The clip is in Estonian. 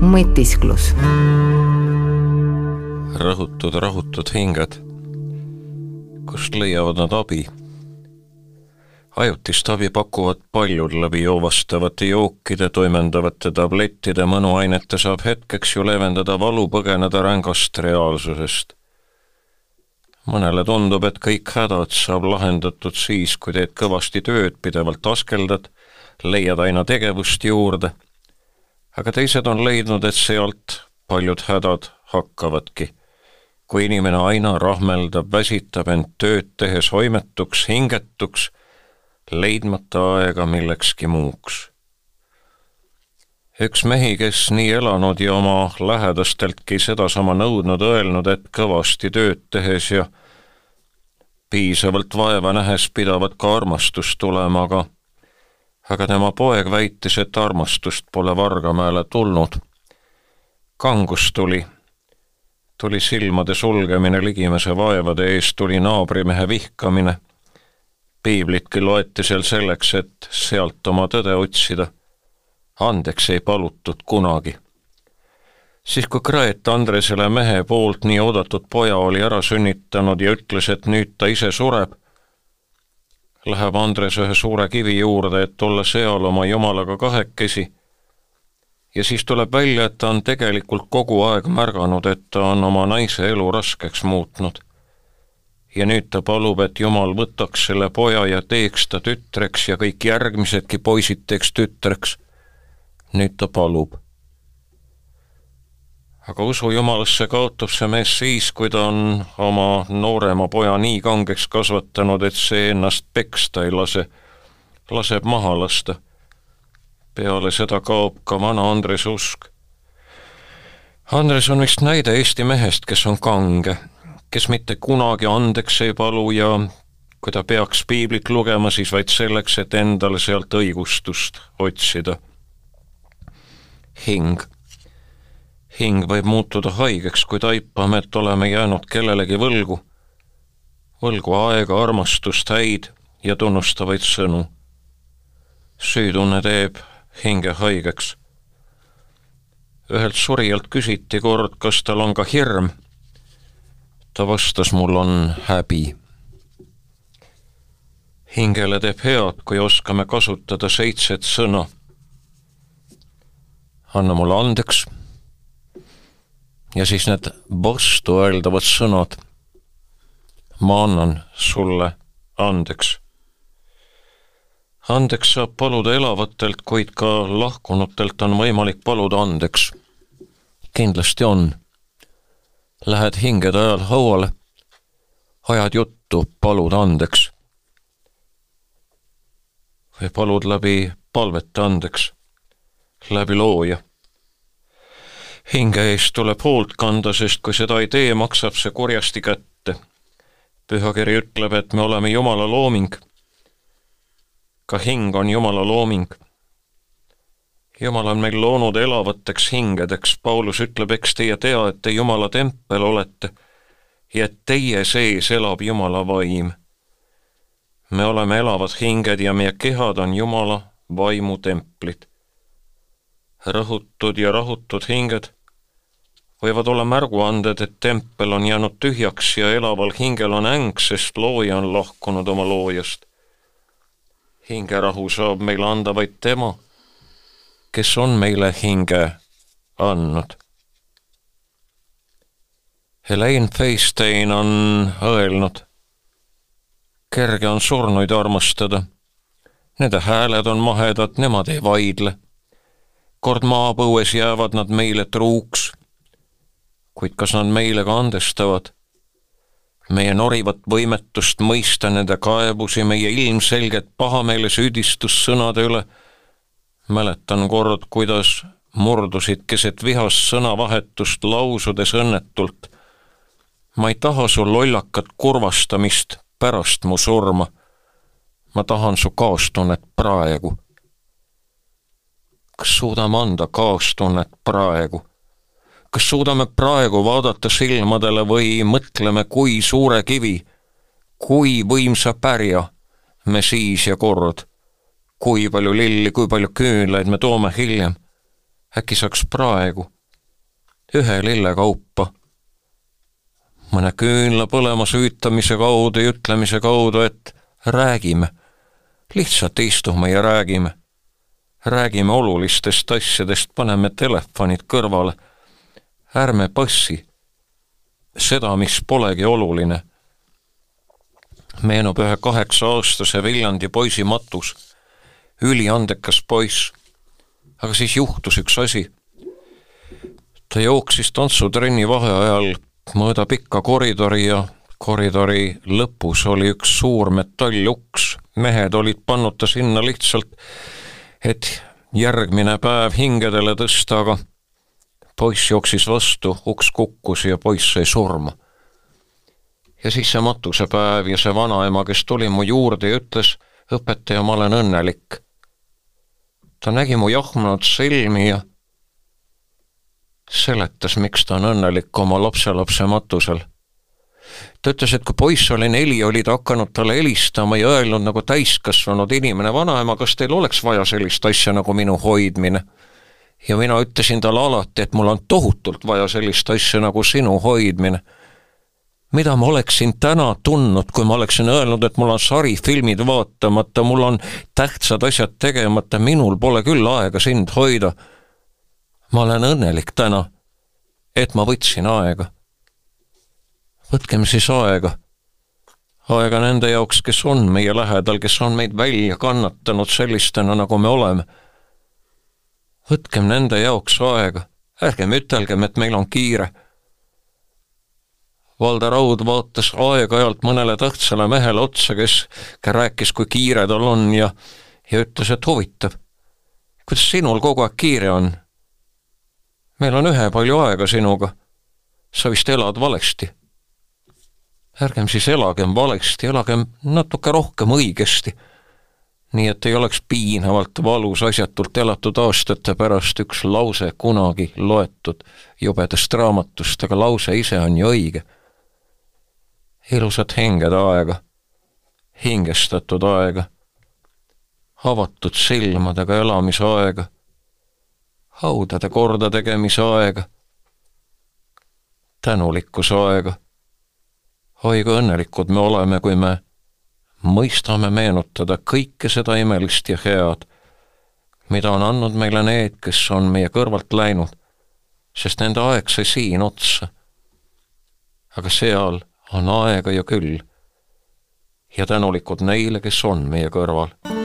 mõtisklus. rõhutud, rahutud hinged. kust leiavad nad abi? ajutist abi pakuvad paljud läbi joovastavate jookide, toimendavate tablettide, mõnuainete saab hetkeks ju leevendada valu, põgeneda rängast reaalsusest. mõnele tundub, et kõik hädad saab lahendatud siis, kui teed kõvasti tööd, pidevalt askeldad, leiad aina tegevust juurde, aga teised on leidnud, et sealt paljud hädad hakkavadki kui inimene aina rahmeldab, väsitab end tööd tehes hoimetuks, hingetuks leidmata aega millekski muuks. üks mehi, kes nii elanud ja oma lähedasteltki sedasama nõudnud, öelnud, et kõvasti tööd tehes ja piisavalt vaeva nähes pidavat ka armastust tulema, aga aga tema poeg väitis, et armastust pole Vargamäele tulnud. kangus tuli, tuli silmade sulgemine ligimese vaevade ees, tuli naabrimehe vihkamine piiblitki loeti seal selleks, et sealt oma tõde otsida. andeks ei palutud kunagi. siis, kui Graet Andresele mehe poolt nii oodatud poja oli ära sünnitanud ja ütles, et nüüd ta ise sureb, läheb Andres ühe suure kivi juurde, et olla seal oma jumalaga kahekesi. ja siis tuleb välja, et ta on tegelikult kogu aeg märganud, et ta on oma naise elu raskeks muutnud ja nüüd ta palub, et Jumal võtaks selle poja ja teeks ta tütreks ja kõik järgmisedki poisid teeks tütreks. nüüd ta palub. Aga usu Jumalasse kaotab see mees siis, kui ta on oma noorema poja nii kangeks kasvatanud, et see ennast peksta ei lase, laseb maha lasta. peale seda kaob ka vana Andrese usk. Andres on vist näide Eesti mehest, kes on kange kes mitte kunagi andeks ei palu ja kui ta peaks piiblit lugema, siis vaid selleks, et endale sealt õigustust otsida. hing. Hing võib muutuda haigeks, kui taipame, et oleme jäänud kellelegi võlgu. võlgu aega, armastust, häid ja tunnustavaid sõnu. süütunne teeb hinge haigeks. ühelt surijalt küsiti kord, kas tal on ka hirm ta vastas, mul on häbi. hingele teeb head, kui oskame kasutada seitset sõna. anna mulle andeks. Ja siis need vastuöeldavad sõnad. ma annan sulle andeks. andeks saab paluda elavatelt, kuid ka lahkunutelt on võimalik paluda andeks. kindlasti on Lähed hingede ajal hauale, ajad juttu, palud andeks. või palud läbi palvete andeks, läbi looja. Hinge eest tuleb hoolt kanda, sest kui seda ei tee, maksab see kurjasti kätte. pühakiri ütleb, et me oleme Jumala looming. ka hing on Jumala looming jumal on meil loonud elavateks hingedeks, Paulus ütleb, eks teie tea, et te Jumala tempel olete ja et teie sees elab Jumala vaim. me oleme elavad hinged ja meie kehad on Jumala vaimu templid. Rõhutud ja rahutud hinged võivad olla märguanded, et tempel on jäänud tühjaks ja elaval hingel on äng, sest looja on lahkunud oma loojast. hingerahu saab meile anda vaid tema kes on meile hinge andnud. Helene Feinstein on öelnud, kerge on surnuid armastada. Nende hääled on mahedad, nemad ei vaidle. Kord maapõues jäävad nad meile truuks. kuid kas nad meile ka andestavad? meie norivat võimetust mõista nende kaebusi, meie ilmselget pahameele süüdistussõnade üle mäletan kord, kuidas murdusid keset vihast sõnavahetust lausudes õnnetult. ma ei taha su lollakat kurvastamist pärast mu surma. ma tahan su kaastunnet praegu. Kas suudame anda kaastunnet praegu? kas suudame praegu vaadata silmadele või mõtleme, kui suure kivi, kui võimsa pärja me siis ja kord kui palju lilli, kui palju küünlaid me toome hiljem, äkki saaks praegu ühe lille kaupa, mõne küünla põlema süütamise kaudu ja ütlemise kaudu, et räägime, lihtsalt istume ja räägime. Räägime olulistest asjadest, paneme telefonid kõrvale. ärme passi seda, mis polegi oluline. meenub ühe kaheksa-aastase Viljandi poisi matus, üliandekas poiss. aga siis juhtus üks asi. ta jooksis tantsutrenni vaheajal mööda pikka koridori ja koridori lõpus oli üks suur metalluks, mehed olid pannud ta sinna lihtsalt, et järgmine päev hingedele tõsta, aga poiss jooksis vastu, uks kukkus ja poiss sai surma. ja siis see matusepäev ja see vanaema, kes tuli mu juurde ja ütles, õpetaja, ma olen õnnelik. ta nägi mu jahmunud silmi ja seletas, miks ta on õnnelik oma lapselapse matusel. Ta ütles, et kui poiss oli neli, oli ta hakanud talle helistama ja öelnud nagu täiskasvanud inimene, vanaema, kas teil oleks vaja sellist asja nagu minu hoidmine ja mina ütlesin talle alati, et mul on tohutult vaja sellist asja nagu sinu hoidmine. mida ma oleksin täna tundnud, kui ma oleksin öelnud, et mul on sarifilmid vaatamata, mul on tähtsad asjad tegemata, minul pole küll aega sind hoida. ma olen õnnelik täna, et ma võtsin aega. Võtkem siis aega aega nende jaoks, kes on meie lähedal, kes on meid välja kannatanud sellistena, nagu me oleme võtkem nende jaoks aega, ärgem ütelgem, et meil on kiire. Valdo Raud vaatas aeg-ajalt mõnele tähtsale mehele otsa, kes rääkis, kui kiire tal on ja, ja ütles, et huvitav, kuidas sinul kogu aeg kiire on? meil on ühepalju aega sinuga. sa vist elad valesti. Ärgem siis elagem valesti, elagem natuke rohkem õigesti nii et ei oleks piinavalt valus asjatult elatud aastate pärast üks lause kunagi loetud jubedast raamatust, aga lause ise on ju õige. ilusat hingede aega, hingestatud aega, avatud silmadega elamise aega, haudade kordategemise aega, tänulikkuse aega. Oi kui õnnelikud me oleme, kui me mõistame meenutada kõike seda imelist ja head, mida on andnud meile need, kes on meie kõrvalt läinud, sest nende aeg sai siin otsa. aga seal on aega ju küll. ja tänulikud neile, kes on meie kõrval